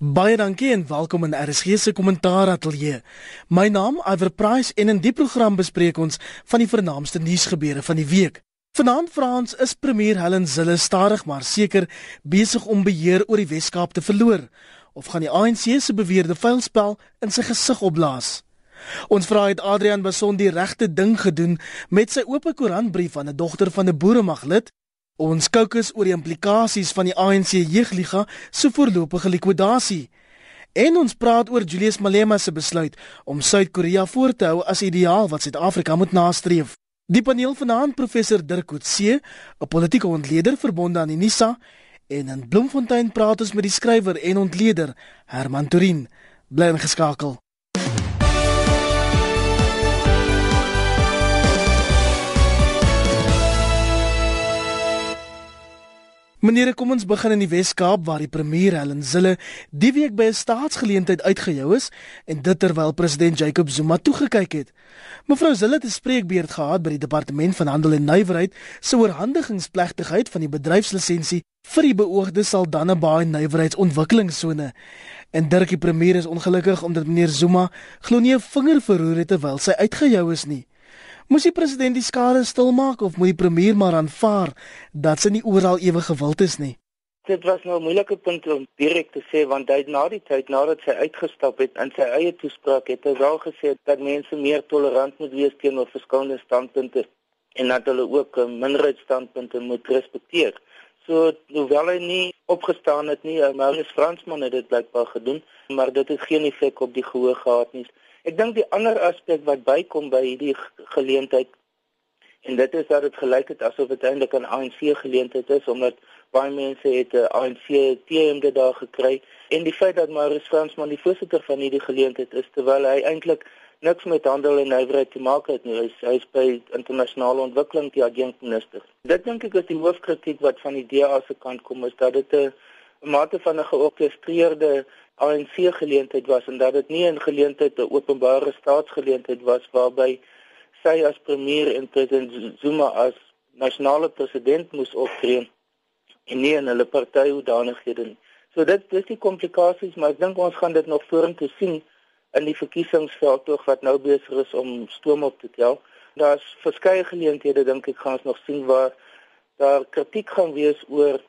Baie dankie en welkom in RSG se kommentaar ateljee. My naam Iver Price en in die program bespreek ons van die vernaamste nuusgebeure van die week. Vanaand Frans is premier Helen Zille stadig maar seker besig om beheer oor die Wes-Kaap te verloor of gaan die ANC se beweerde vuilspel in sy gesig opblaas. Ons vra het Adrian Bason die regte ding gedoen met sy oop koerantbrief aan 'n dogter van 'n boeremaglid Ons kookus oor die implikasies van die ANC jeugliga se voorlopige likwidasie. En ons praat oor Julius Malema se besluit om Suid-Korea voor te hou as ideaal wat Suid-Afrika moet nastreef. Die paneel vanaand professor Dirk Coetzee, 'n politieke ontleder verbonde aan die NISA, en in Bloemfontein praat ons met die skrywer en ontleder Herman Turin. Bly ingeskakel. Meneer, kom ons begin in die Wes-Kaap waar die premier Helen Zille die week by 'n staatsgeleentheid uitgejou is en dit terwyl president Jacob Zuma toegekyk het. Mevrou Zille het 'n spreekbeurt gehad by die departement van handel en nywerheid se oorhandigingsplegtigheid van die bedryfslisensie vir die beoogde Saldanha Bay nywerheidsontwikkelingsone. En Dirk die premier is ongelukkig omdat meneer Zuma glo nie 'n vinger verroer het terwyl sy uitgejou is nie. Moes die president die skare stilmaak of moet die premier maar aanvaar dat sy nie oral ewe gewild is nie? Dit was nou 'n moeilike punt om direk te sê want hy na die tyd nadat sy uitgestap het in sy eie toespraak het hy wel gesê dat mense meer tolerant moet wees teenoor verskillende standpunte en dat hulle ook minderheidsstandpunte moet respekteer. So hoewel hy nie opgestaan het nie, hy is Fransman het dit blykbaar gedoen, maar dit het geen effek op die gehoor gehad nie. Ek dink die ander aspek wat bykom by hierdie geleentheid en dit is dat dit gelyk het asof dit eintlik 'n ANC geleentheid is omdat baie mense het 'n ANC TMD daar gekry en die feit dat Maurice Fransman die voorsitter van hierdie geleentheid is terwyl hy eintlik niks met handel en nywerheid te maak het nie. Hy is, hy is by internasionale ontwikkeling die adjunkminister. Dit dink ek is die hoofkritiek wat van die DA se kant kom is dat dit 'n mate van 'n georkestreerde ANC geleentheid was en dat dit nie 'n geleentheid 'n openbare staatsgeleentheid was waarby sy as premier en president Zuma as nasionale president moes optree en nie in hulle party hoedanighede nie. So dit dis die komplikasies, maar ek dink ons gaan dit nog vorentoe sien in die verkiesingsveld tog wat nou besig is om stoom op te tel. Daar's verskeie geleenthede dink ek gaan ons nog sien waar daar kritiek gaan wees oor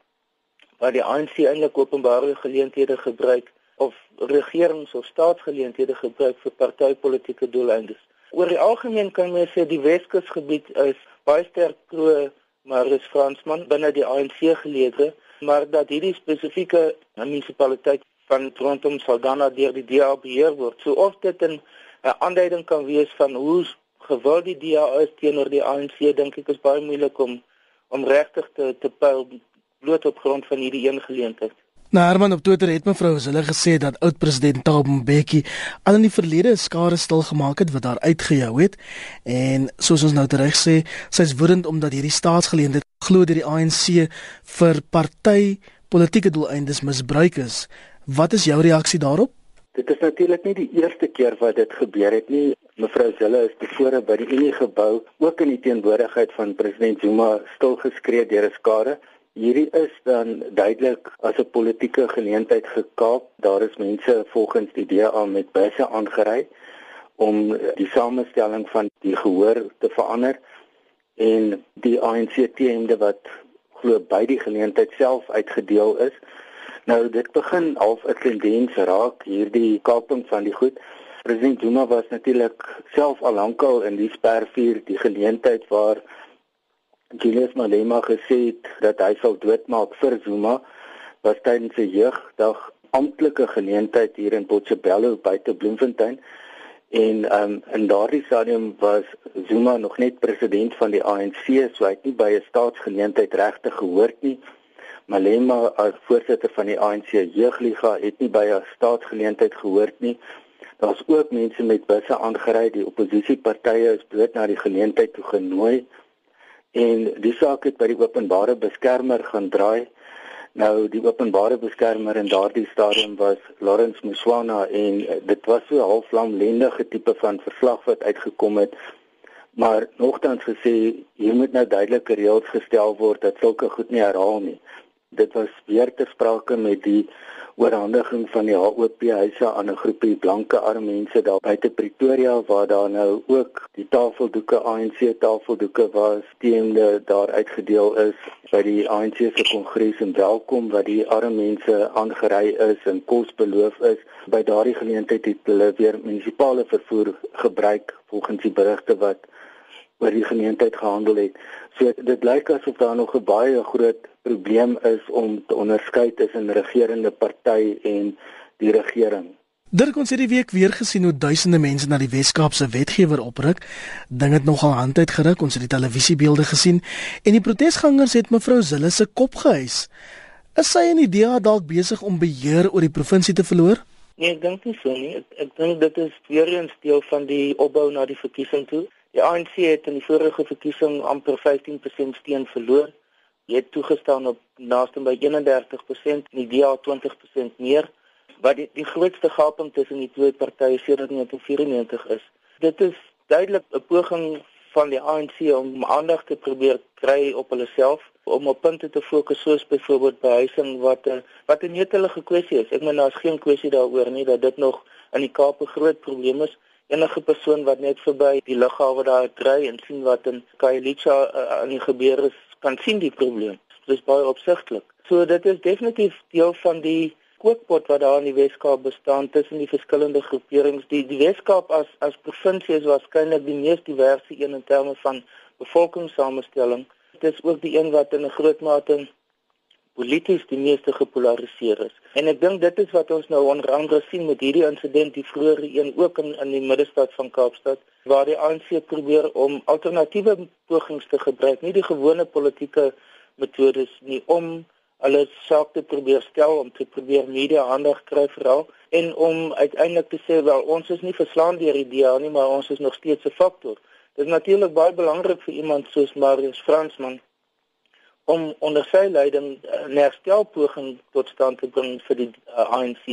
wat die ANC eintlik openbare geleenthede gebruik of regerings of staatsgeleenthede gebruik vir partytetiese doeleindes. Oor die algemeen kan mens sê die Weskusgebied is baie sterk pro Marius Fransman binne die ANC geleede, maar dat hierdie spesifieke munisipaliteit van rondom Saldanha deur die DA beheer word. So of dit 'n aanduiding kan wees van hoe gewild die DA is teenoor die ANC, dink ek is baie moeilik om om regtig te te pyl bloot op grond van hierdie een geleentheid. Nou Herman op Twitter het mevrou hulle gesê dat oud-president Thabo Mbeki al in die verlede skare stil gemaak het wat daar uitgehou het en soos ons nou reg sê, sy's woedend omdat hierdie staatsgeleentheid glo deur die ANC vir party politieke doeleindes misbruik is. Wat is jou reaksie daarop? Dit is natuurlik nie die eerste keer wat dit gebeur het nie. Mevrou Zille is tevore by die Unie gebou ook in die teenwoordigheid van president Zuma stilgeskree deur 'n skare Hierdie is dan duidelik as 'n politieke geleentheid gekaap. Daar is mense volgens die DA met busse aangery om die samestelling van die gehoor te verander en die ANC teende wat glo by die geleentheid self uitgedeel is. Nou dit begin half 'n tendens raak hierdie kaping van die goed. President Zuma was natuurlik self al lankal in die spervuur die geleentheid waar Julius Malema gesê het dat hy sal doodmaak vir Zuma was tydens sy jeugdag amptelike geleentheid hier in Botshabelo buite Bloemfontein. En um, in daardie stadium was Zuma nog net president van die ANC so hy het nie by 'n staatsgeleentheid regtig gehoor nie. Malema as voorsitter van die ANC jeugliga het nie by 'n staatsgeleentheid gehoor nie. Daar's ook mense met busse aangery. Die oppositiepartye is dood na die geleentheid toe genooi en die saak het by die openbare beskermer gaan draai. Nou die openbare beskermer in daardie stadium was Lawrence Muswana en dit was so 'n halflamlendige tipe van verslag wat uitgekom het. Maar nogtans gesê hier moet nou duidelike reëls gestel word dat sulke goed nie herhaal nie. Dit was weer ter sprake met die oorhandiging van die HOP huise aan 'n groepie blanke arm mense daar buite Pretoria waar daar nou ook die tafeldoeke ANC tafeldoeke was teende daar uitgedeel is by die ANC se kongres en welkom wat die arm mense aangery is en kos beloof is by daardie geleentheid het hulle weer munisipale vervoer gebruik volgens die berigte wat oor die geleentheid gehandel het. So dit lyk asof daar nog 'n baie groot probleem is om te onderskei tussen regerende party en die regering. Dirk ons het die week weer gesien hoe duisende mense na die Wes-Kaapse wetgewer opruk. Ding het nogal hand uitgeruk. Ons het die televisiebeelde gesien en die protesgangers het mevrou Zille se kop gehuis. Is sy in die DA dalk besig om beheer oor die provinsie te verloor? Nee, ek dink nie so nie. Ek, ek dink dit is weer eens deel van die opbou na die verkiesing toe. Die ANC het in die vorige verkiesing amper 15% steun verloor. Het toegestaan op naaste by 31%, die DA 20% meer, wat die, die grootste gaping tussen die twee partye sedert 1994 is. Dit is duidelik 'n poging van die ANC om aandag te probeer kry op hulle self om op punte te fokus soos byvoorbeeld behuising wat 'n wat 'n netelige kwessie is. Ek meen daar's geen kwessie daaroor nie dat dit nog in die Kaap 'n groot probleem is enige persoon wat net verby die lughawe daar ry en sien wat in Khayelitsha uh, aan die gebeur is, kan sien die probleem. Dit is baie opsigtelik. So dit is definitief deel van die kookpot wat daar in die Weskaap bestaan tussen die verskillende groeperings. Die die Weskaap as as provinsie is waarskynlik die mees diverse een in terme van bevolkingssamestelling. Dit is ook die een wat in 'n groot mate polities die meeste gepolariseer is. En ek dink dit is wat ons nou onder andere sien met hierdie insident die vroeëre een ook in in die middestad van Kaapstad waar die ANC probeer om alternatiewe pogings te gebruik, nie die gewone politieke metodes nie om hulle saak te probeer stel om te probeer media aandag kry veral en om uiteindelik te sê wel ons is nie verslaan deur die DA nie, maar ons is nog steeds 'n faktor. Dit is natuurlik baie belangrik vir iemand soos Marius Fransman om onder sy leiding 'n herstelpoging tot stand te bring vir die uh, eh, ANC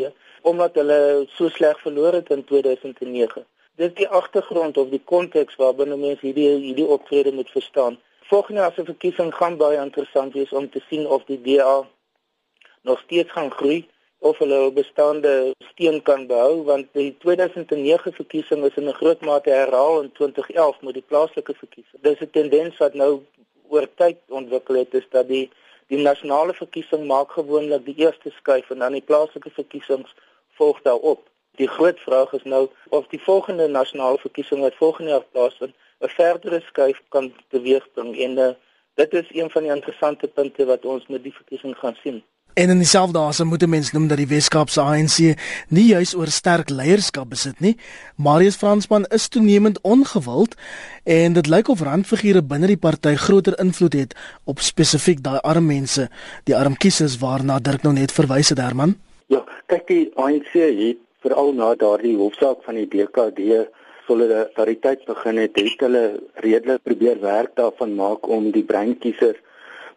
omdat hulle so sleg verloor het in 2009. Dis die agtergrond of die konteks waarbinne mense hierdie hierdie optrede moet verstaan. Volgende jaar se verkiesing gaan baie interessant wees om te sien of die DA nog steeds gaan groei of hulle bestaande steun kan behou want die 2009 verkiesing is in 'n groot mate herhaal in 2011 met die plaaslike verkiesing. Dis 'n tendens wat nou oor tyd ontwikkel het is dat die die nasionale verkiesing maak gewoonlik die eerste skuif en dan die plaaslike verkiesings volg daarop. Die groot vraag is nou of die volgende nasionale verkiesing wat volgende jaar plaasvind 'n verdere skuif kan teweegbring en uh, dit is een van die interessante punte wat ons met die verkiesing gaan sien. En in dieselfde asem moet 'n mens noem dat die Weskaapse ANC nie juis oor sterk leierskap besit nie. Marius Fransman is toenemend ongewild en dit lyk of randfigure binne die party groter invloed het op spesifiek daai arm mense, die arm kiesers waarna Dirk nou net verwys het, Herman. Ja, kyk die ANC het veral na daardie hofsaak van die DKD solidariteit begin het, het hulle redelik probeer werk daarvan maak om die breinkiesers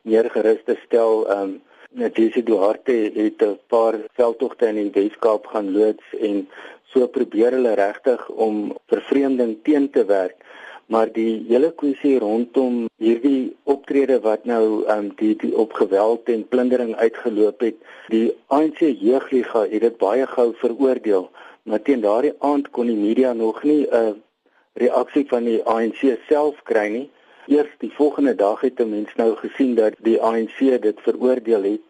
meer gerus te stel. Um, Natisi Duarte het 'n paar veldtogte in die Weskaap gaan loods en so probeer hulle regtig om vervreemding teen te werk. Maar die hele kwessie rondom hierdie optrede wat nou um die, die op geweld en plundering uitgeloop het, die ANC jeugliga het dit baie gou veroordeel. Maar teen daardie aand kon die media nog nie 'n reaksie van die ANC self kry nie eers die volgende dag het 'n mens nou gesien dat die ANC dit veroordeel het.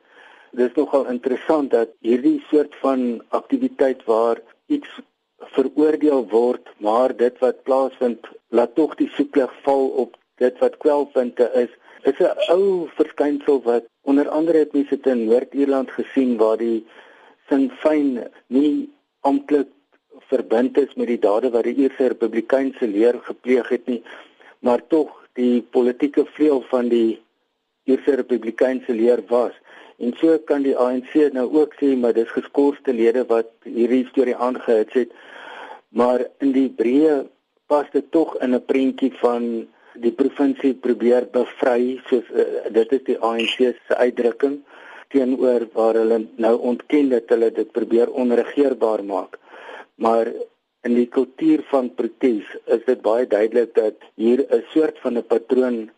Dit is nogal interessant dat hierdie soort van aktiwiteit waar iets veroordeel word, maar dit wat plaasvind laat tog die soeklig val op dit wat kwelpunte is. Dit is 'n ou verskynsel wat onder andere het mense in Noord-Ierland gesien waar die Sinn Fein nie amptelik verbind is met die dade wat die Ierse Republikeinse leer gepleeg het nie, maar tog die politieke vleuel van die Ierse Republikeinse leer was. En so kan die ANC nou ook sê maar dis geskorste lede wat hierdie storie aangehits het. Maar in die breë pas dit tog in 'n prentjie van die provinsie probeer bevry soos uh, dit is die ANC se uitdrukking teenoor waar hulle nou ontken dat hulle dit probeer onregeerbaar maak. Maar in die kultuur van protes is dit baie duidelik dat hier 'n soort van 'n patroon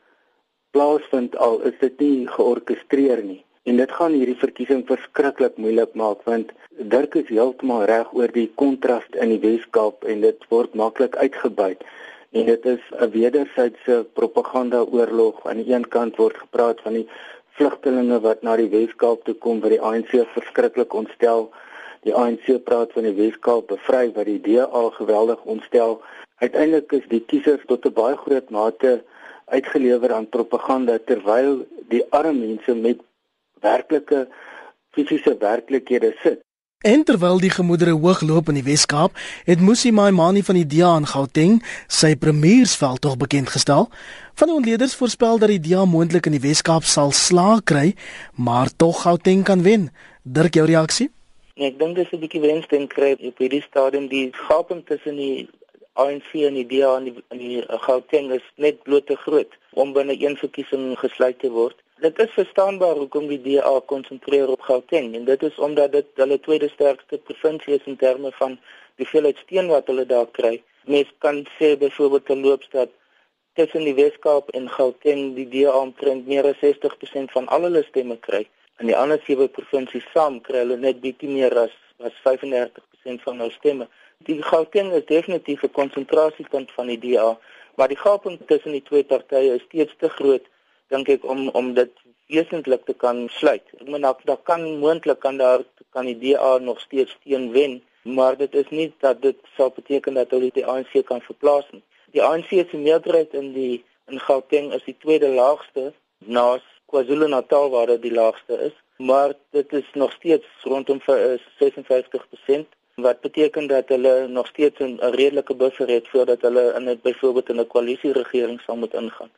plaasvind al is dit nie georkestreer nie. En dit gaan hierdie verkiesing verskriklik moeilik maak want Dirk is heeltemal reg oor die kontras in die Wes-Kaap en dit word maklik uitgebuit. En dit is 'n wederwysige propaganda oorlog. Aan die een kant word gepraat van die vlugtelinge wat na die Wes-Kaap toe kom wat die ANC verskriklik ontstel. Die ANC praat van die Wes-Kaap bevry wat die DA geweldig ontstel. Uiteindelik is die kiesers tot 'n baie groot mate uitgelewer aan propaganda terwyl die arme mense met werklike fisiese werklikhede sit. En terwyl die gemoedere hoog loop in die Wes-Kaap, het Musi Maimani van die DA in Gauteng sy premiersveld tog bekend gestel. Van die ontleeders voorspel dat die DA moontlik in die Wes-Kaap sal slaag kry, maar tog Gauteng kan wen. Dirk, jou reaksie? Nee, ek dink dis 'n bietjie wensdenk kry op hierdie stadium die gaping tussen die ANC en die DA in die, in die Gauteng is net bloot te groot om binne een verkiesing gesluit te word. Dit is verstaanbaar hoekom die DA konsentreer op Gauteng en dit is omdat dit hulle tweede sterkste provinsie is in terme van die hoeveelheid steun wat hulle daar kry. Mens kan sê byvoorbeeld te loopstad tussen die Weskaap en Gauteng die DA omtrent meer as 60% van al hulle stemme kry. In die ander sewe provinsies saam kry hulle net bietjie meer as as 35% van hulle stemme die Gauteng is definitief 'n konsentrasiepunt van die DA, maar die gaping tussen die twee partye is steeds te groot dink ek om om dit wesentlik te kan sluit. Ek meen daar, daar kan moontlik kan daar kan die DA nog steeds steun wen, maar dit is nie dat dit sou beteken dat hulle die ANC kan verplaas nie. Die ANC se meerderheid in die in Gauteng is die tweede laagste na KwaZulu-Natal waar dit die laagste is, maar dit is nog steeds rondom 56% wat beteken dat hulle nog steeds 'n redelike buffer het voordat hulle in 'n byvoorbeeld in 'n koalisieregering sal moet ingaan.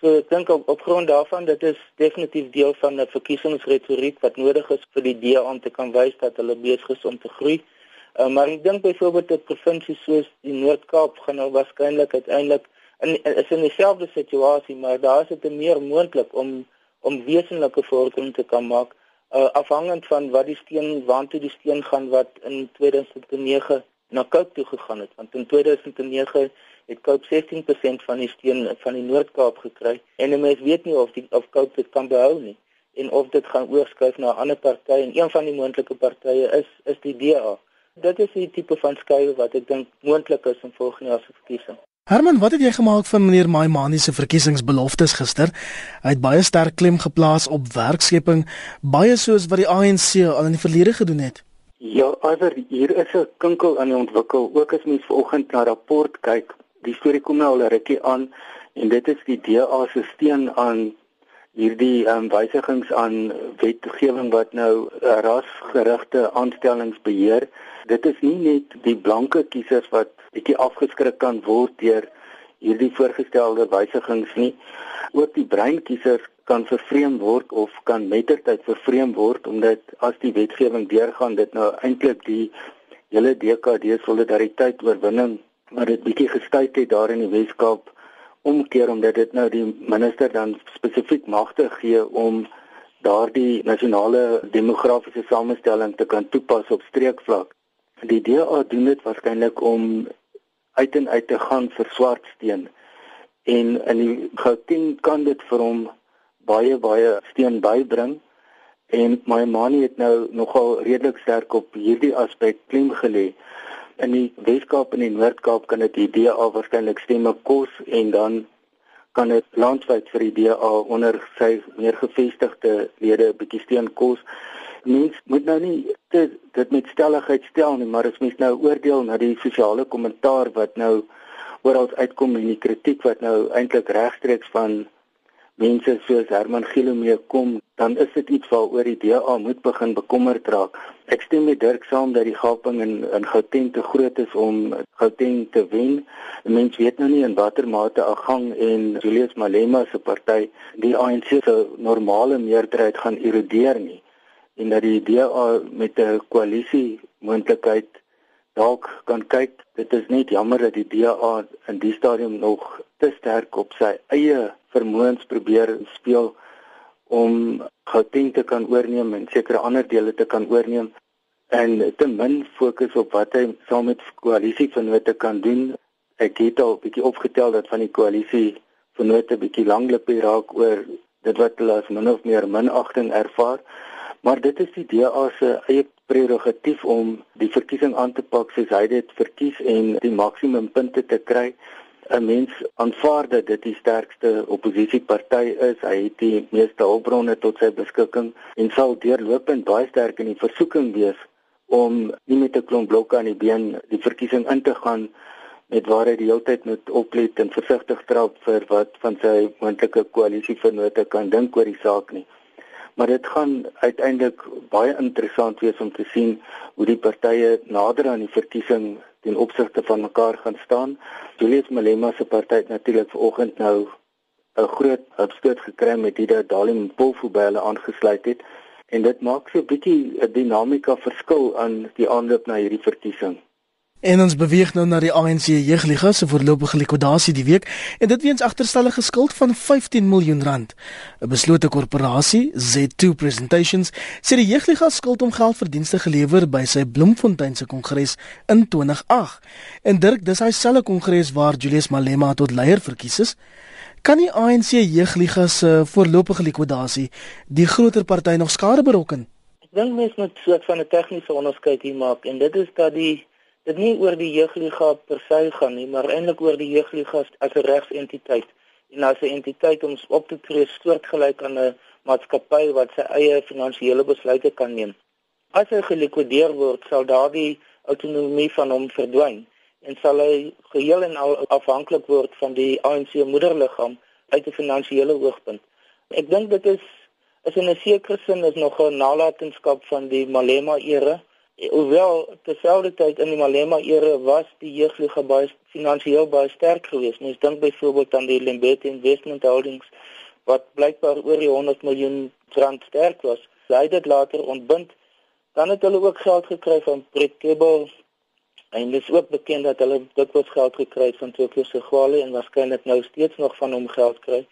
So ek dink op, op grond daarvan dit is definitief deel van 'n verkiesingsretoriek wat nodig is vir die DA om te kan wys dat hulle besig is om te groei. Uh, maar ek dink byvoorbeeld dat provinsies soos die Noord-Kaap gaan nou waarskynlik uiteindelik in is in dieselfde situasie, maar daar is dit meer moontlik om om wesenlike vordering te kan maak uh, afhangend van wat die steen waantoe die steen gaan wat in 2009 na Kaap toe gegaan het want in 2009 het Kaap 16% van die steen van die Noord-Kaap gekry en mense weet nie of die of Kaap dit kan behou nie en of dit gaan oorskuif na 'n ander party en een van die moontlike partye is is die DA. Dit is die tipe van skuif wat ek dink moontlik is in volgende jaar se verkiesing. Herman, wat het jy gemaak van meneer Maimani se verkiesingsbeloftes gister? Hy het baie sterk klem geplaas op werkskepping, baie soos wat die ANC al in die verlede gedoen het. Ja, alhoewel hier is 'n kinkel aan die ontwikkel. Ook as mens vanoggend na rapport kyk, die storie kom nou al 'n rukkie aan en dit is die DA se steun aan hierdie um, wysigings aan wetgewing wat nou rasgerigte aanstellings beheer. Dit is nie net die blanke kiesers wat bietjie afgeskrik kan word deur hierdie voorgestelde wysigings nie. Ook die breinkiesers kan vervreem word of kan mettertyd vervreem word omdat as die wetgewing deurgaan dit nou eintlik die hele DKD solidariteit oorwinning maar dit bietjie gestuit het daar in die Weskaap omkeer omdat dit nou die minister dan spesifiek magte gee om daardie nasionale demografiese samestelling te kan toepas op streekvlak. Die DA doen dit waarskynlik om uit en uit te gaan vir swartsteen. En in die Gauteng kan dit vir hom baie baie steen bybring. En my manie het nou nogal redelik sterk op hierdie aspek klem gelê in die Weskaap en die Noord-Kaap kan dit die DA waarskynlik stemme kos en dan kan dit landwyd vir die DA onder sy meer gevestigde lede 'n bietjie steen kos. Mens moet nou nie te, dit met stelligheid stel nie, maar as mens nou oordeel na die sosiale kommentaar wat nou oral uitkom en die kritiek wat nou eintlik regstreeks van mense soos Herman Gilomee kom, dan is dit iets waaroor die DA moet begin bekommerd raak. Ek stem met Dirk saam dat die gaping in in Gauteng te groot is om Gauteng te wen. Mense weet nou nie in watter mate Agang en Julius Malema se party die ANC se normale meerderheid gaan erodeer nie en dat die DA met 'n koalisie moontlikheid dalk kan kyk. Dit is net jammer dat die DA in die stadium nog te sterk op sy eie vermoëns probeer speel om Gauteng te kan oorneem en sekere ander dele te kan oorneem en te min fokus op wat hy saam met koalisie vennote kan doen. Ek het al 'n bietjie opgetel dat van die koalisie vennote bietjie langlip raak oor dit wat hulle as min of meer minagting ervaar. Maar dit is die DA se eie prerogatief om die verkiesing aan te pak soos hy dit verkies en die maksimum punte te kry. 'n Mens aanvaar dat dit die sterkste oppositieparty is. Hy het die meeste hulpbronne tot sy beskikking en sal deurlopend baie sterk in die versoeking wees om nie met 'n klomp blokke aan die been die verkiesing in te gaan met waar hy die hele tyd moet oplet en versigtig trap vir wat van sy moontlike koalisievennote kan dink oor die saak nie maar dit gaan uiteindelik baie interessant wees om te sien hoe die partye nader aan die verkiesing ten opsigte van mekaar gaan staan. Julius Malema se party het natuurlik vanoggend nou 'n groot opstoot gekry met dit dat Dalim Mpofu by hulle aangesluit het en dit maak so 'n bietjie 'n dinamika verskil aan die aanloop na hierdie verkiesing. En ons beweeg nou na die ANC jeugliga se voorlopige likwidasie die week en dit weens agterstallige skuld van 15 miljoen rand. 'n Beslote korporasie, Z2 Presentations, sê die jeugliga skuld om geld vir dienste gelewer by sy Bloemfontein se kongres in 2008. En Dirk, dis hy selfe kongres waar Julius Malema tot leier verkies is. Kan die ANC jeugliga se voorlopige likwidasie die groter party nog skade berokken? Ek dink mens moet so 'n van 'n tegniese onderskeid hier maak en dit is dat die dit nie oor die jeugliga per se gaan nie, maar eintlik oor die jeugliga as 'n regsentiteit en as 'n entiteit om op te tree soortgelyk aan 'n maatskappy wat sy eie finansiële besluite kan neem. As hy gelikwideer word, sal daardie autonomie van hom verdwyn en sal hy geheel en al afhanklik word van die ANC moederliggaam uit 'n finansiële oogpunt. Ek dink dit is is in 'n sekere sin is nog 'n nalatenskap van die Malema era Hoewel terselfdertyd in die Malema era was die jeugliga baie finansiëel baie sterk geweest. Mens dink byvoorbeeld aan die Lembete Investment Holdings wat blykbaar oor die 100 miljoen rand sterk was. Hy het dit later ontbind. Dan het hulle ook geld gekry van Prekable en dit is ook bekend dat hulle dikwels geld gekry het van Tokyo Segwale en waarskynlik nou steeds nog van hom geld kry.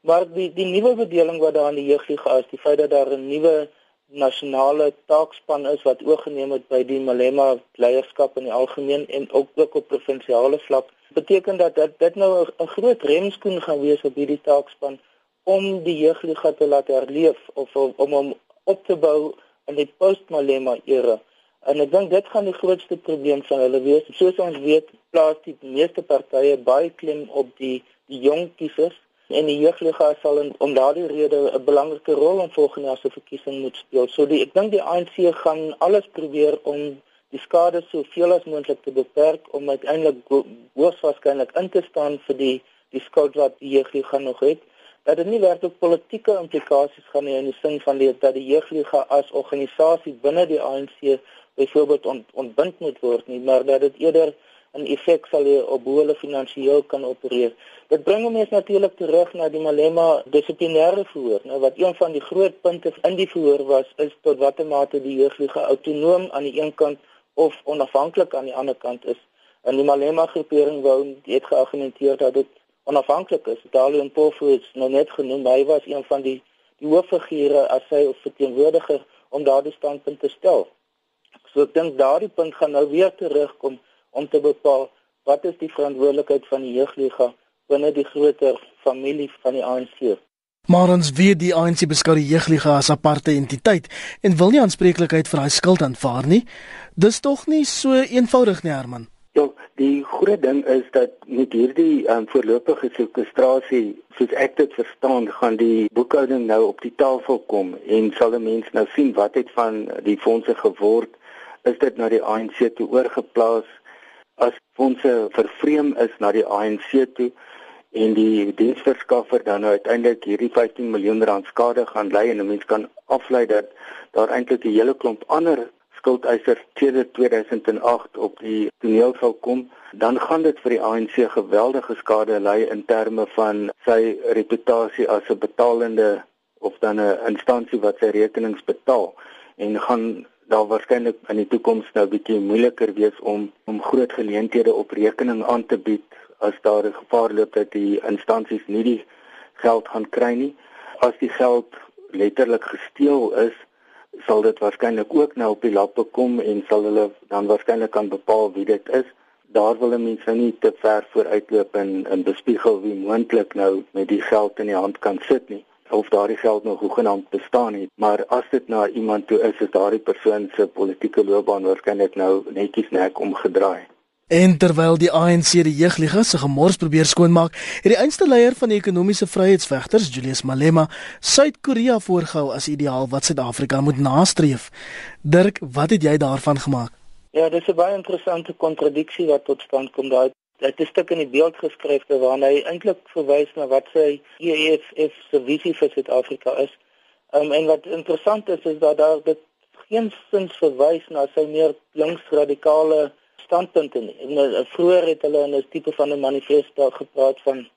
Maar die die nuwe bedeling wat daar aan die jeugliga is, die feit dat daar 'n nuwe nasionale taakspan is wat oorgeneem het by die Malema leierskap in die algemeen en ook ook op provinsiale vlak beteken dat dit dit nou 'n groot remskoen gaan wees op hierdie taakspan om die jeugliga te laat herleef of om hom op te bou in die post-Malema era. En ek dink dit gaan die grootste probleem van hulle wees. Soos ons weet, plaas die meeste partye baie klem op die die jong kiesers en die jeugliga sal in, om daardie rede 'n belangrike rol in volgende jaar se verkiesing moet speel. So die, ek dink die ANC gaan alles probeer om die skade soveel as moontlik te beperk om uiteindelik hoogs waarskynlik in te staan vir die die skuld wat die jeugliga nog het. Dat dit nie werklik politieke implikasies gaan hê in die sin van die dat die jeugliga as organisasie binne die ANC byvoorbeeld ont, ontbind moet word nie, maar dat dit eerder 'n effek sal hê op hoe hulle finansiëel kan opereer. Dit bring ons natuurlik terug na die Malema dissiplinêre verhoor, nou wat een van die groot punte in die verhoor was, is tot watter mate die jeuglike autonoom aan die een kant of onafhanklik aan die ander kant is. En die Malema groepering wou het geargumenteer dat dit onafhanklik is. Dalie en Pofu is nou net genoem, hy was een van die die hooffigure as sy of verteenwoordiger om daardie standpunt te stel. So ek dink daardie punt gaan nou weer terugkom om te bepaal wat is die verantwoordelikheid van die jeugliga binne die groter familie van die ANC. Maar ons weet die ANC beskou die jeugliga as 'n aparte entiteit en wil nie aanspreeklikheid vir daai skuld aanvaar nie. Dis tog nie so eenvoudig nie, Herman. Ja, die groot ding is dat met hierdie um, voorlopige sekwestrasie, soos ek dit verstaan, gaan die boekhouding nou op die tafel kom en sal die mense nou sien wat het van die fondse geword, is dit na die ANC toe oorgeplaas as fondse vervreem is na die ANC toe en die diensverskaffer dan nou uiteindelik hierdie 15 miljoen rand skade gaan lei en 'n mens kan aflei dat daar eintlik 'n hele klomp ander skuldeisers teenoor 2008 op die toneel sal kom, dan gaan dit vir die ANC geweldige skade lei in terme van sy reputasie as 'n betalende of dan 'n instansie wat sy rekenings betaal en gaan daar waarskynlik in die toekoms nou bietjie moeiliker wees om om groot geleenthede op rekening aan te bied as daar 'n gevaar loop dat die instansies nie die geld gaan kry nie. As die geld letterlik gesteel is, sal dit waarskynlik ook nou op die lappe kom en sal hulle dan waarskynlik kan bepaal wie dit is. Daar wil mense nou nie te ver vooruitloop en en bespiegel wie moontlik nou met die geld in die hand kan sit nie. Of daardie geld nog hoegenaamd bestaan het, maar as dit na iemand toe is, is daardie persoon se politieke loopbaan waarskynlik nou netjies nek omgedraai. En terwyl die ANC die jeugliga se gemors probeer skoonmaak, het die einste leier van die ekonomiese vryheidsvegters, Julius Malema, Suid-Korea voorgehou as ideaal wat Suid-Afrika moet nastreef. Dirk, wat het jy daarvan gemaak? Ja, dis 'n baie interessante kontradiksie wat tot stand kom daai. Dit is 'n stuk in die beeld geskryf waarin hy eintlik verwys na wat sy EFF se visie vir Suid-Afrika is. Um, en wat interessant is is dat daar dit geensins verwys na sy meer linksradikale standpunte nie. En uh, vroeër het hulle in 'n tipe van 'n manifest daar gepraat van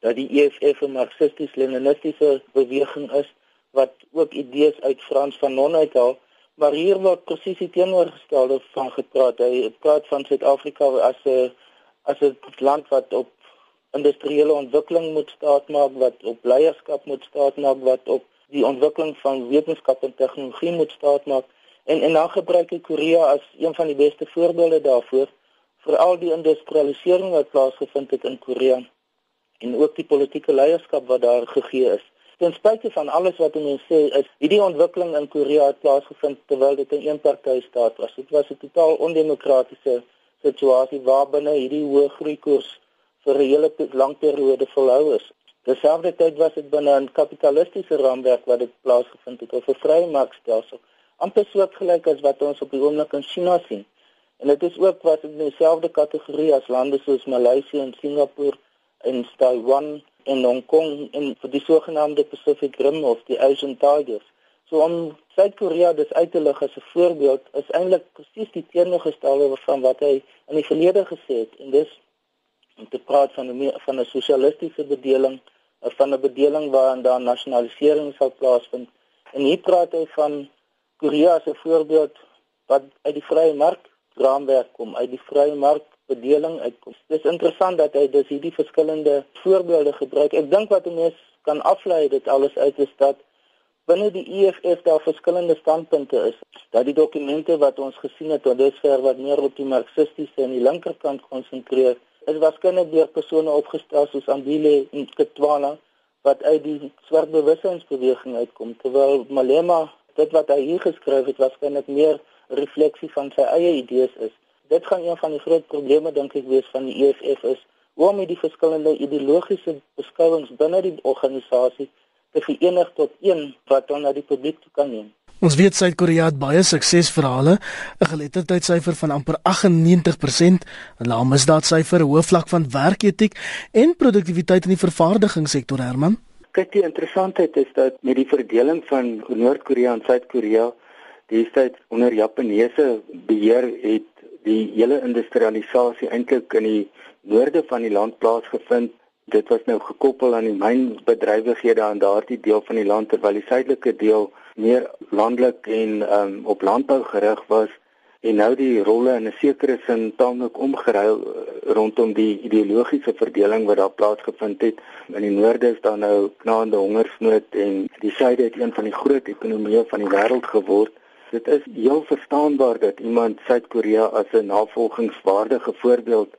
dat die EFF 'n marxisties-leninistiese beweging is wat ook idees uit Frans Fanon uithaal, maar hier word presies teenoorgestelde van gepraat. Hy praat van Suid-Afrika as 'n as 'n land wat op industriële ontwikkeling moet staatmaak, wat op leierskap moet staatmaak, wat op die ontwikkeling van wetenskap en tegnologie moet staatmaak En en dan gebruik ek Korea as een van die beste voorbeelde daarvoor vir al die industrialisering wat plaasgevind het in Korea en ook die politieke leierskap wat daar gegee is. Ten spyte van alles wat mense sê, is hierdie ontwikkeling in Korea plaasgevind terwyl dit 'n eenpartytstaat was. Dit was 'n totaal ondemokratiese situasie waarbinne hierdie hoë groeikoers vir 'n hele lang periode volhou is. Terselfdertyd was dit binne 'n kapitalistiese raamwerk wat dit plaasgevind het, 'n vrye markstelsel amper soortgelyk as wat ons op die oomblik in China sien. En dit is ook wat in dieselfde kategorie as lande soos Maleisië en Singapore en Taiwan en Hong Kong en vir die sogenaamde Pacific Rim of die Asian Tigers. So om Suid-Korea dis uit te lig as 'n voorbeeld is eintlik presies die teenoorgestelde van wat hy in die verlede gesê het en dis om te praat van 'n van 'n sosialistiese bedeling of van 'n bedeling waarin daar nasionalisering sal plaasvind. En hier praat hy van Korea as 'n voorbeeld wat uit die vrye mark raamwerk kom, uit die vrye mark bedeling uitkom. Dis interessant dat hy dus hierdie verskillende voorbeelde gebruik. Ek dink wat mense kan aflei dit alles uit is dat binne die EFF daar verskillende standpunte is. Dat die dokumente wat ons gesien het tot dusver wat meer op die marxistiese en die linkerkant konsentreer, is waarskynlik deur persone opgestel soos Ambile en Ketwana wat uit die swart bewussynsbeweging uitkom terwyl Malema dit wat hy hier geskryf het waarskynlik meer refleksie van sy eie idees is. Dit gaan een van die groot probleme dink ek wees van die EFF is hoe om die verskillende ideologiese beskouings binne die organisasie te verenig tot een wat dan na die publiek toe kan neem. Ons weet Suid-Korea het baie suksesverhale, 'n geletterdheidsyfer van amper 98%, 'n lae misdaadsyfer, 'n hoë vlak van werketiek en produktiwiteit in die vervaardigingssektor, Herman. Kyk, die interessantheid is dat met die verdeling van Noord-Korea en Suid-Korea, destyds onder Japaneese beheer het die hele industrialisasie eintlik in die noorde van die land plaasgevind. Dit was nou gekoppel aan die mynbedrywighede aan daardie deel van die land terwyl die suidelike deel meer landelik en um, op landbou gerig was en nou die rolle in 'n sekere sin taamlik omgeruil eh, rondom die ideologiese verdeling wat daar plaasgevind het. In die noorde is daar nou knaande hongersnood en die suide het een van die groot ekonomieë van die wêreld geword. Dit is heel verstaanbaar dat iemand Suid-Korea as 'n navolgingswaardige voorbeeld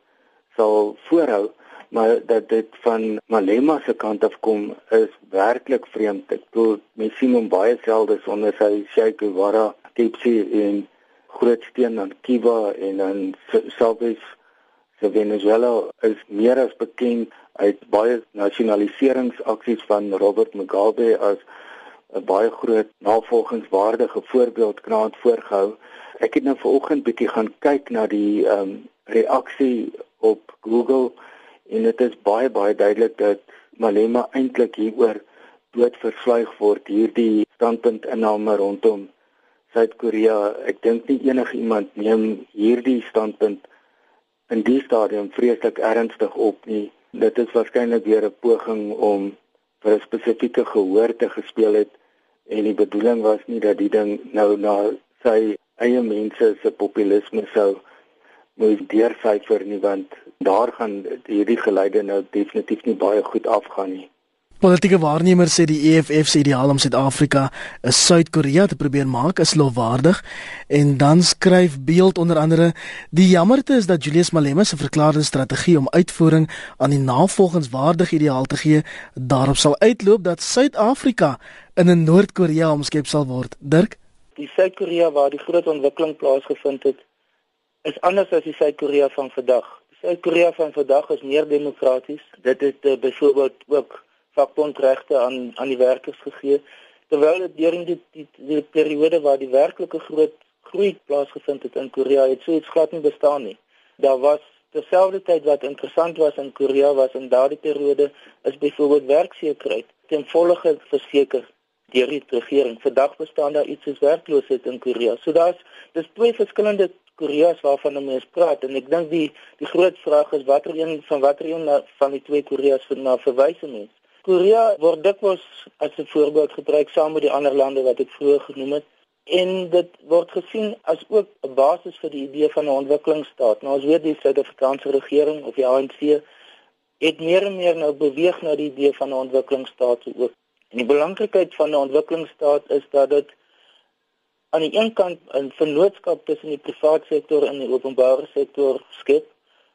sal voorhou, maar dat dit van Malema se kant af kom is werklik vreemd. Ek bedoel, mens sien hom baie selde sonder sy Che Guevara tipsie en groot steun aan Cuba en aan Chavez se Venezuela is meer as bekend uit baie nasionaliseringsaksies van Robert Mugabe as 'n baie groot navolgingswaardige voorbeeld knaand voorgehou. Ek het nou vanoggend bietjie gaan kyk na die ehm um, reaksie op Google en dit is baie baie duidelik dat Malema eintlik hieroor doodversluig word hierdie standpunt inname rondom Suid-Korea, ek dink nie enigiemand neem hierdie standpunt in die stadium vreeslik ernstig op nie. Dit is waarskynlik weer 'n poging om vir 'n spesifieke gehoor te gespeel het en die bedoeling was nie dat die ding nou na sy eie mense se populisme sou moet deursyfer nie want daar gaan hierdie geleide nou definitief nie baie goed afgaan nie. Politieke waarnemers sê die EFF se ideaal om Suid-Afrika 'n Suid-Korea te probeer maak is lofwaardig en dan skryf Beeld onder andere die jammerte is dat Julius Malema se verklaarde strategie om uitvoering aan die navolgingswaardige ideaal te gee daarop sal uitloop dat Suid-Afrika in 'n Noord-Korea omskep sal word. Dirk, die Suid-Korea waar die groot ontwikkeling plaasgevind het, is anders as die Suid-Korea van vandag. Die Suid-Korea van vandag is meer demokraties. Dit het uh, byvoorbeeld ook vakbondregte aan aan die werkers gegee terwyl dit deur die, die die periode waar die werklike groot groei plaasgevind het in Korea het so iets glad nie bestaan nie. Daar was terselfdertyd wat interessant was in Korea was in daardie periode is byvoorbeeld werksekerheid ten volle verseker deur die regering. Vandag bestaan daar iets soos werkloosheid in Korea. So daar's dis twee verskillende Koreas waarvan mense praat en ek dink die die groot vraag is watter een van watter een van die twee Koreas vir na verwys mense. Korea word dikwels as 'n voorbeeld gebruik saam met die ander lande wat ek vroeër genoem het en dit word gesien as ook 'n basis vir die idee van 'n ontwikkelingsstaat. Nou ons weet die Suid-Afrikaanse regering of die ANC het meer en meer nou beweeg na die idee van 'n ontwikkelingsstaat ook. En die belangrikheid van 'n ontwikkelingsstaat is dat dit aan die een kant 'n vennootskap tussen die private sektor en die openbare sektor skep,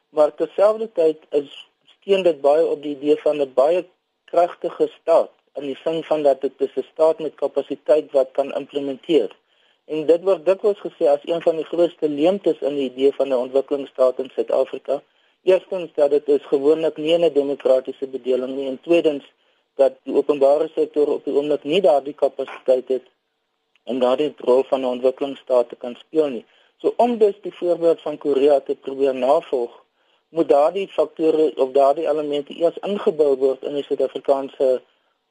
maar terselfdertyd is steun dit baie op die idee van 'n baie kragtige staat in die sin van dat dit 'n staat met kapasiteit wat kan implementeer. En dit word dikwels gesê as een van die grootste leemtes in die idee van 'n ontwikkelingsstaat in Suid-Afrika. Eerstens dat dit is gewoonlik nie 'n demokratiese bedeling nie en tweedens dat die openbare sektor op die oomblik nie daardie kapasiteit het om daardie rol van 'n ontwikkelingsstaat te kan speel nie. So om dus die voorbeeld van Korea te probeer navolg, moet daardie faktore of daardie elemente eers ingebou word in die Suid-Afrikaanse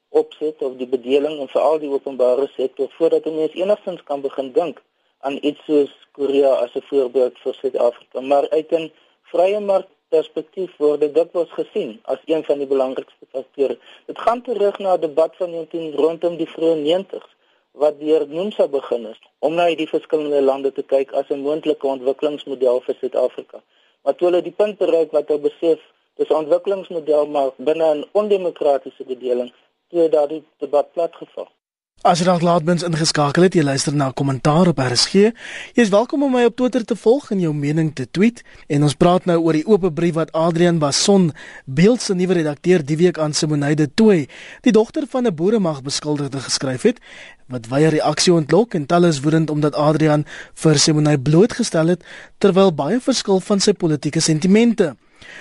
opset of die bedeling en veral die openbare sektor voordat ons enigstens kan begin dink aan iets soos Korea as 'n voorbeeld vir Suid-Afrika. Maar uit 'n vrye mark perspektief word dit dikwels gesien as een van die belangrikste faktore. Dit gaan terug na 'n debat van 19 rondom die vroeë 90s wat deur Nomsa begin het om na hierdie verskillende lande te kyk as 'n moontlike ontwikkelingsmodel vir Suid-Afrika maar toe hulle die punt bereik wat hulle besef dis 'n ontwikkelingsmodel maar binne 'n ondemokratiese bedeling toe daardie debat platgeval. As jy dalk laat mens ingeskakel het, jy luister na kommentaar op RSG. Jy is welkom om my op Twitter te volg en jou mening te tweet. En ons praat nou oor die oop brief wat Adrian Bason, Beeld se nuwe redakteur, die week aan Simoneide Tooi, die dogter van 'n boeremag beskuldigde geskryf het, wat weier reaksie ontlok en talle is woedend omdat Adrian vir Simoneide blootgestel het terwyl baie verskil van sy politieke sentimente.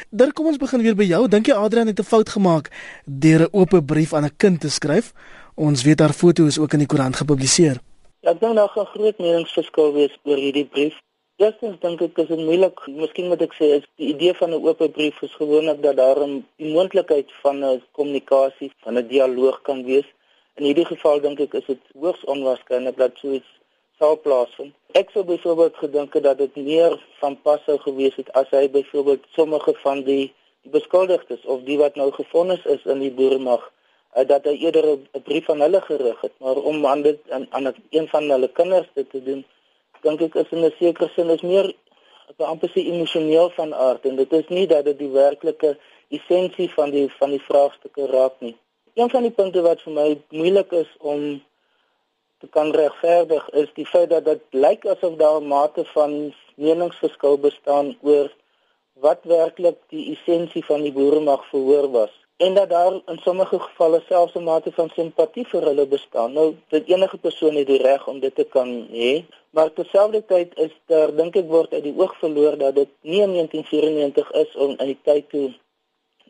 Daar kom ons begin weer by jou. Dink jy Adrian het 'n fout gemaak deur 'n oop brief aan 'n kind te skryf? Ons weet haar foto is ook in die koerant gepubliseer. Ek dink daar gaan groot meningsverskil wees oor hierdie brief. Eerstens dink ek is dit moeilik, miskien moet ek sê is die idee van 'n oop brief is gewoonlik dat daar 'n moontlikheid van 'n kommunikasie, van 'n dialoog kan wees. In hierdie geval dink ek is dit hoogs onwaarskynlik dat so iets sou plaasvind. Ek sou byvoorbeeld gedink het dat dit meer van pas sou gewees het as hy byvoorbeeld sommige van die beskuldigdes of die wat nou gefonnis is in die boeremag uh, dat hy eerder 'n brief aan hulle gerig het, maar om aan dit aan, aan een van hulle kinders dit te doen, dink ek is in 'n sekere sin is meer op amper se emosioneel van aard en dit is nie dat dit die werklike essensie van die van die vraagstukke raak nie. Een van die punte wat vir my moeilik is om te kan regverdig is die feit dat dit lyk asof daar 'n mate van meningsverskil bestaan oor wat werklik die essensie van die boere mag verhoor was en dat daar in sommige gevalle selfs 'n mate van simpatie vir hulle bestaan. Nou, dit enige persoon het die reg om dit te kan hê, maar terselfdertyd is daar dink ek word uit die oog verloor dat dit nie in 1994 is om in die tyd toe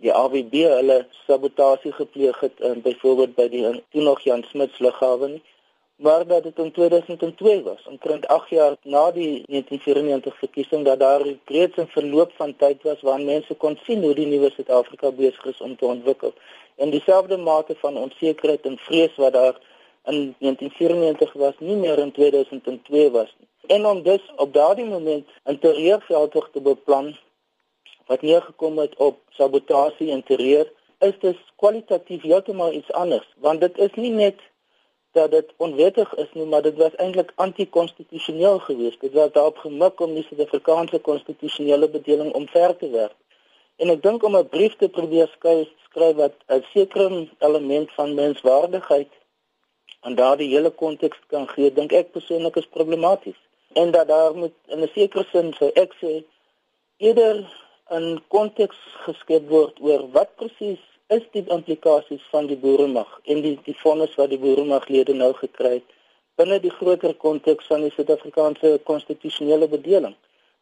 die AWB hulle sabotasie gepleeg het, um, byvoorbeeld by die toe nog Jan Smuts lughawe nie maar dat dit in 2002 was, omtrent 8 jaar na die 1994 verkiesing dat daar reeds 'n verloop van tyd was waarin mense kon sien hoe die nuwe Suid-Afrika besig is om te ontwikkel. En dieselfde mate van onsekerheid en vrees wat daar in 1994 was, nie meer in 2002 was nie. En om dus op daardie moment 'n terreurveldtog te beplan wat neergekom het op sabotasie en terreur, is dit kwalitatief heeltemal iets anders, want dit is nie net dat dit onwettig is nie, maar dit was eintlik anti-konstitusioneel geweest. Dit was daarop gemik om die Suid-Afrikaanse konstitusionele bedeling omver te werp. En ek dink om 'n brief te probeer skryf, skryf wat 'n sekere element van menswaardigheid aan daardie hele konteks kan gee, dink ek persoonlik is problematies. En dat daar moet in 'n sekere sin sou ek sê eerder 'n konteks geskep word oor wat presies is die implikasies van die boeremag en die die vonnis wat die boeremaglede nou gekry het binne die groter konteks van die Suid-Afrikaanse konstitusionele bedeling.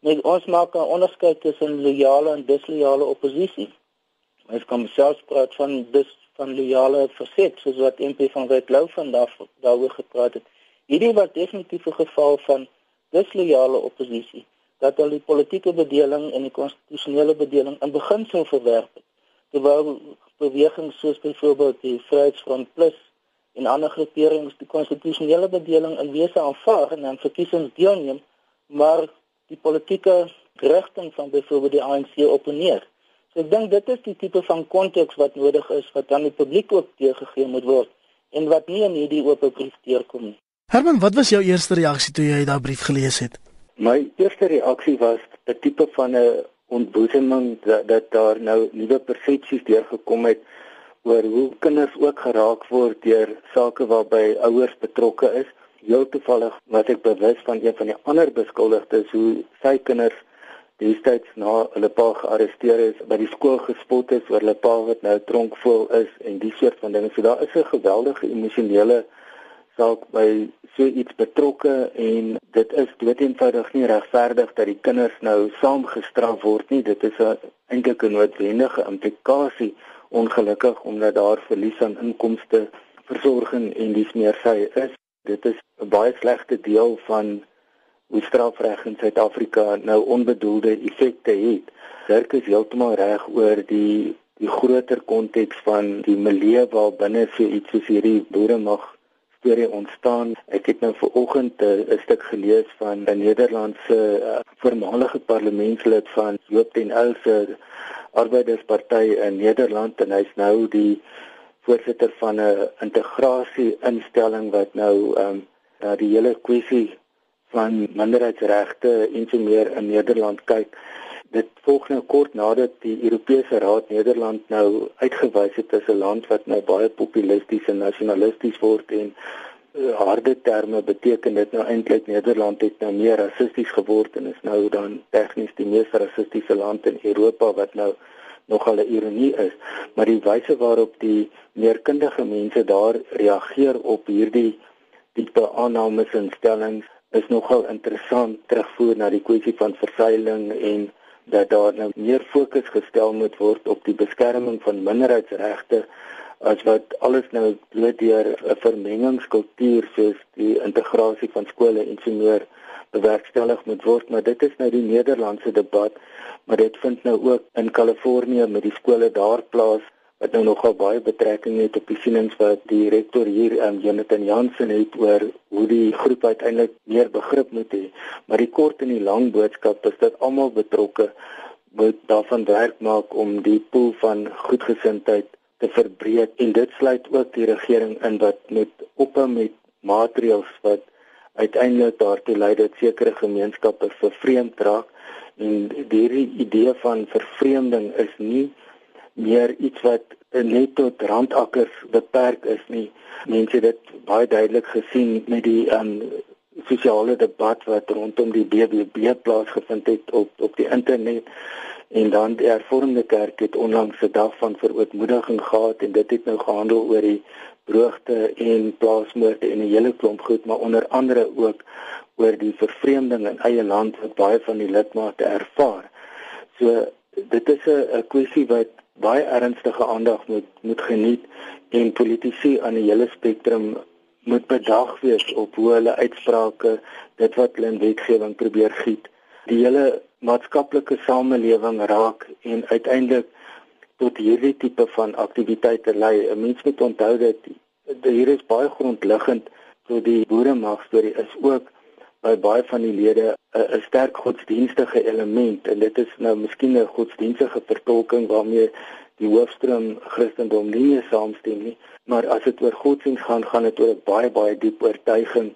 Net ons maak 'n onderskeid tussen loyale en disloyale oppositie. Ons kan selfs praat van dis van loyale verset soos wat MP van Wetlow vandag daaroor gepraat het. Hierdie was definitief 'n geval van disloyale oppositie dat hulle die politieke bedeling en die konstitusionele bedeling in beginsel verwerp het. Terwyl bewegings soos byvoorbeeld die Vryheidsfront Plus en ander groeperings die konstitusionele bedeling in wese aanvaar en aan verkiesings deelneem, maar die politieke rigting van byvoorbeeld die ANC opponeer. So ek dink dit is die tipe van konteks wat nodig is wat dan die publiek ook teëgegee moet word en wat nie in hierdie oop brief deurkom nie. Herman, wat was jou eerste reaksie toe jy daai brief gelees het? My eerste reaksie was 'n tipe van 'n ontboezeming dat, dat daar nou nuwe persepsies deurgekom het oor hoe kinders ook geraak word deur sake waarby ouers betrokke is. Heel toevallig was ek bewus van een van die ander beskuldigdes hoe sy kinders destyds na hulle pa gearresteer is by die skool gespot is oor hulle pa wat nou tronkvol is en die soort van dinge. So daar is 'n geweldige emosionele saak by so iets betrokke en dit is doeteenvoudig nie regverdig dat die kinders nou saam gestraf word nie. Dit is 'n eintlik 'n noodwendige implikasie ongelukkig omdat daar verlies aan inkomste, versorging en dis meer sy is. Dit is 'n baie slegte deel van hoe strafreg in Suid-Afrika nou onbedoelde effekte het. Dirk is heeltemal reg oor die die groter konteks van die milieu waar binne so iets soos hierdie boere mag storie ontstaan. Ek het nou ver oggend eh, 'n stuk gelees van 'n Nederlandse uh, voormalige parlementslid van Joop den Uyl Arbeidersparty in Nederland en hy's nou die voorsitter van 'n integrasie instelling wat nou ehm um, na die hele kwessie van minderheidsregte en so meer in Nederland kyk. Dit volg nou kort nadat die Europese Raad Nederland nou uitgewys het as 'n land wat nou baie populisties en nasionalisties word en uh, harde terme beteken dit nou eintlik Nederland het nou meer rassisties geword en is nou dan tegnies die mees rassistiese land in Europa wat nou nogal 'n ironie is, maar die wyse waarop die meerkundige mense daar reageer op hierdie tipe aannames en stellings is nogal interessant terugvoer na die kwessie van vervuiling en dat daar nou meer fokus gestel moet word op die beskerming van minderheidsregte as wat alles nou bloot deur 'n vermengingskultuur soos die integrasie van skole en so meer bewerkstellig moet word. Maar dit is nou die Nederlandse debat maar dit vind nou ook in Kalifornië met die skole daar plaas wat nou nogal baie betrekking het op die sienings wat die rektor hier in um, Jonathan Jansen het oor hoe die groep uiteindelik meer begrip moet hê. Maar die kort en die lang boodskap is dat almal betrokke moet daarvan werk maak om die pool van goedgesindheid te verbreek en dit sluit ook die regering in wat moet ophou met maatreëls wat uiteindelik daartoe lei dat sekere gemeenskappe vervreemd raak en hierdie idee van vervreemding is nie meer iets wat net tot randakkers beperk is nie. Mense het dit baie duidelik gesien met die um sosiale debat wat rondom die BBB plaasgevind het op op die internet en dan die hervormde kerk het onlangs 'n dag van verootmoediging gehad en dit het nou gehandel oor die droogte en plaasmoorde en 'n hele klomp goed maar onder andere ook oor die vervreemding in eie land wat baie van die lidmate ervaar. So dit is 'n kwessie wat baie ernstige aandag moet moet geniet en politici aan die hele spektrum moet bedag wees op hoe hulle uitsprake dit wat hulle in wetgewing probeer giet die hele maatskaplike samelewing raak en uiteindelik tot hierdie tipe van aktiwiteite lei. 'n mens moet onthou dat hier is baie grondliggend tot die boeremag storie is ook by baie van die lede 'n sterk godsdienstige element. En dit is nou miskien 'n godsdienstige vertolking waarmee die hoofstroom Christendom nie saamstem nie, maar as dit oor godsdienst gaan, gaan dit oor 'n baie baie diep oortuiging.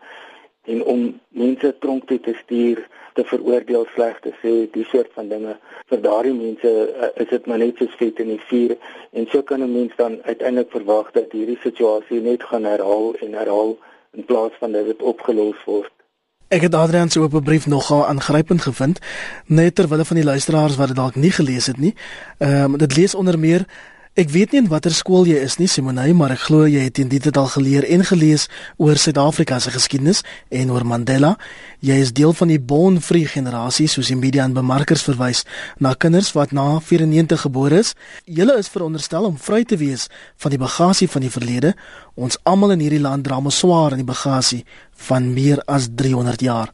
En om mense tronk te stuur te veroordeel sleg te sê die soort van dinge vir daardie mense uh, is dit maar net so vet in die vuur. En so kan 'n mens dan uiteindelik verwag dat hierdie situasie net gaan herhaal en herhaal in plaas van dat dit opgelos word Ek het Adrian se oop brief nogal aangrypend gevind net terwyl van die luisteraars wat dit dalk nie gelees het nie. Ehm um, dit lees onder meer Ek weet nie in watter skool jy is nie, Simonay, maar ek glo jy het in dit al geleer en gelees oor Suid-Afrika se geskiedenis en oor Mandela. Jy is deel van die Born Free generasie, soos die media en bemarkers verwys na kinders wat na 94 gebore is. Julle is veronderstel om vry te wees van die bagasie van die verlede. Ons almal in hierdie land dra mos swaar in die bagasie van meer as 300 jaar.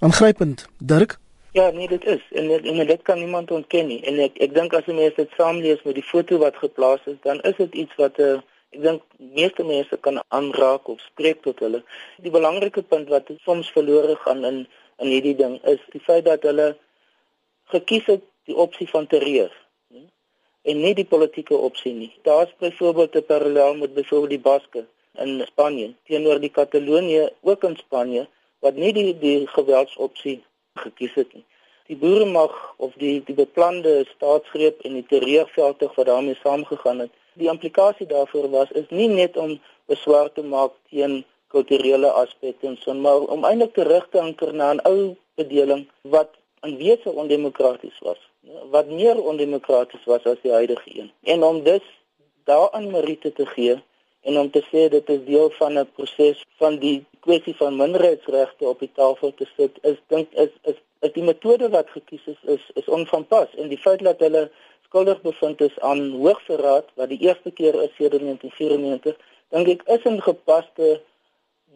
Aangrypend, Dirk. Ja, nee, dit is en dit, en dit kan niemand ontken nie. En ek ek dink as jy mense dit saamlees met die foto wat geplaas is, dan is dit iets wat 'n uh, eh, ek dink meeste mense kan aanraak of spreek tot hulle. Die belangrike punt wat soms verlore gaan in in hierdie ding is die feit dat hulle gekies het die opsie van terreur en nie die politieke opsie nie. Daar's byvoorbeeld 'n parallel met byvoorbeeld die Baske in Spanje teenoor die Katalonië ook in Spanje wat nie die die geweldsopsie gekies het nie. Die boere mag of die die beplande staatsgreep en die terreurveldtog wat daarmee saamgegaan het. Die implikasie daarvoor was is nie net om beswaar te maak teen kulturele aspekte en so maar om eintlik terug te anker na 'n ou bedeling wat in wese ondemokraties was. Wat meer ondemokraties was as die huidige een. En om dus daaraan meriete te gee en om te sê dit is deel van 'n proses van die kwessie van minderheidsregte op die tafel te sit is dink is is is die metode wat gekies is is is onvanpas. En die feit dat hulle skuldig bevind is aan hoogverraad wat die eerste keer is sedert 1994 dink ek is 'n gepaste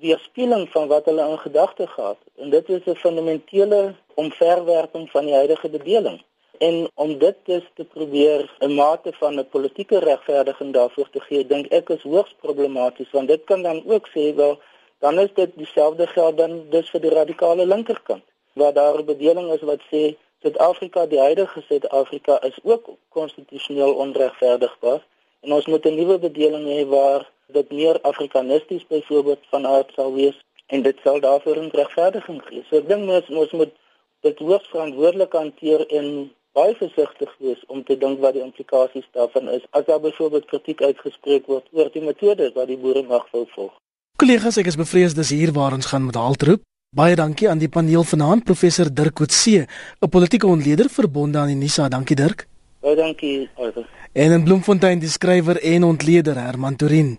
weerspieëling van wat hulle in gedagte gehad. En dit is 'n fundamentele omverwerping van die huidige bedeling en om dit dus te probeer 'n mate van 'n politieke regverdiging daarvoor te gee, dink ek is hoogs problematies want dit kan dan ook sê wel dan is dit dieselfde geld dan dus vir die radikale linkerkant waar daar 'n bedeling is wat sê Suid-Afrika, die huidige Suid-Afrika is ook konstitusioneel onregverdigbaar en ons moet 'n nuwe bedeling hê waar dit meer afrikanisties byvoorbeeld van aard sal wees en dit sal daarvoor 'n regverdiging gee. So ek dink ons ons moet dit hoogs verantwoordelik hanteer en baie versigtig wees om te dink wat die implikasies daarvan is as daar byvoorbeeld kritiek uitgespreek word oor die metodes wat die boere mag volg. Kollegas, ek is bevrees dis hier waar ons gaan met haltroep. Baie dankie aan die paneel vanaand professor Dirk Coetzee, 'n politieke ontleder verbonde aan die NISA. Dankie Dirk. Baie dankie Iver. En in Bloemfontein die skrywer en ontleder Herman Turin.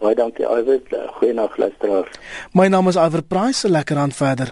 Baie dankie Iver. Goeienaand luisteraars. My naam is Iver Price. Lekker aan verder.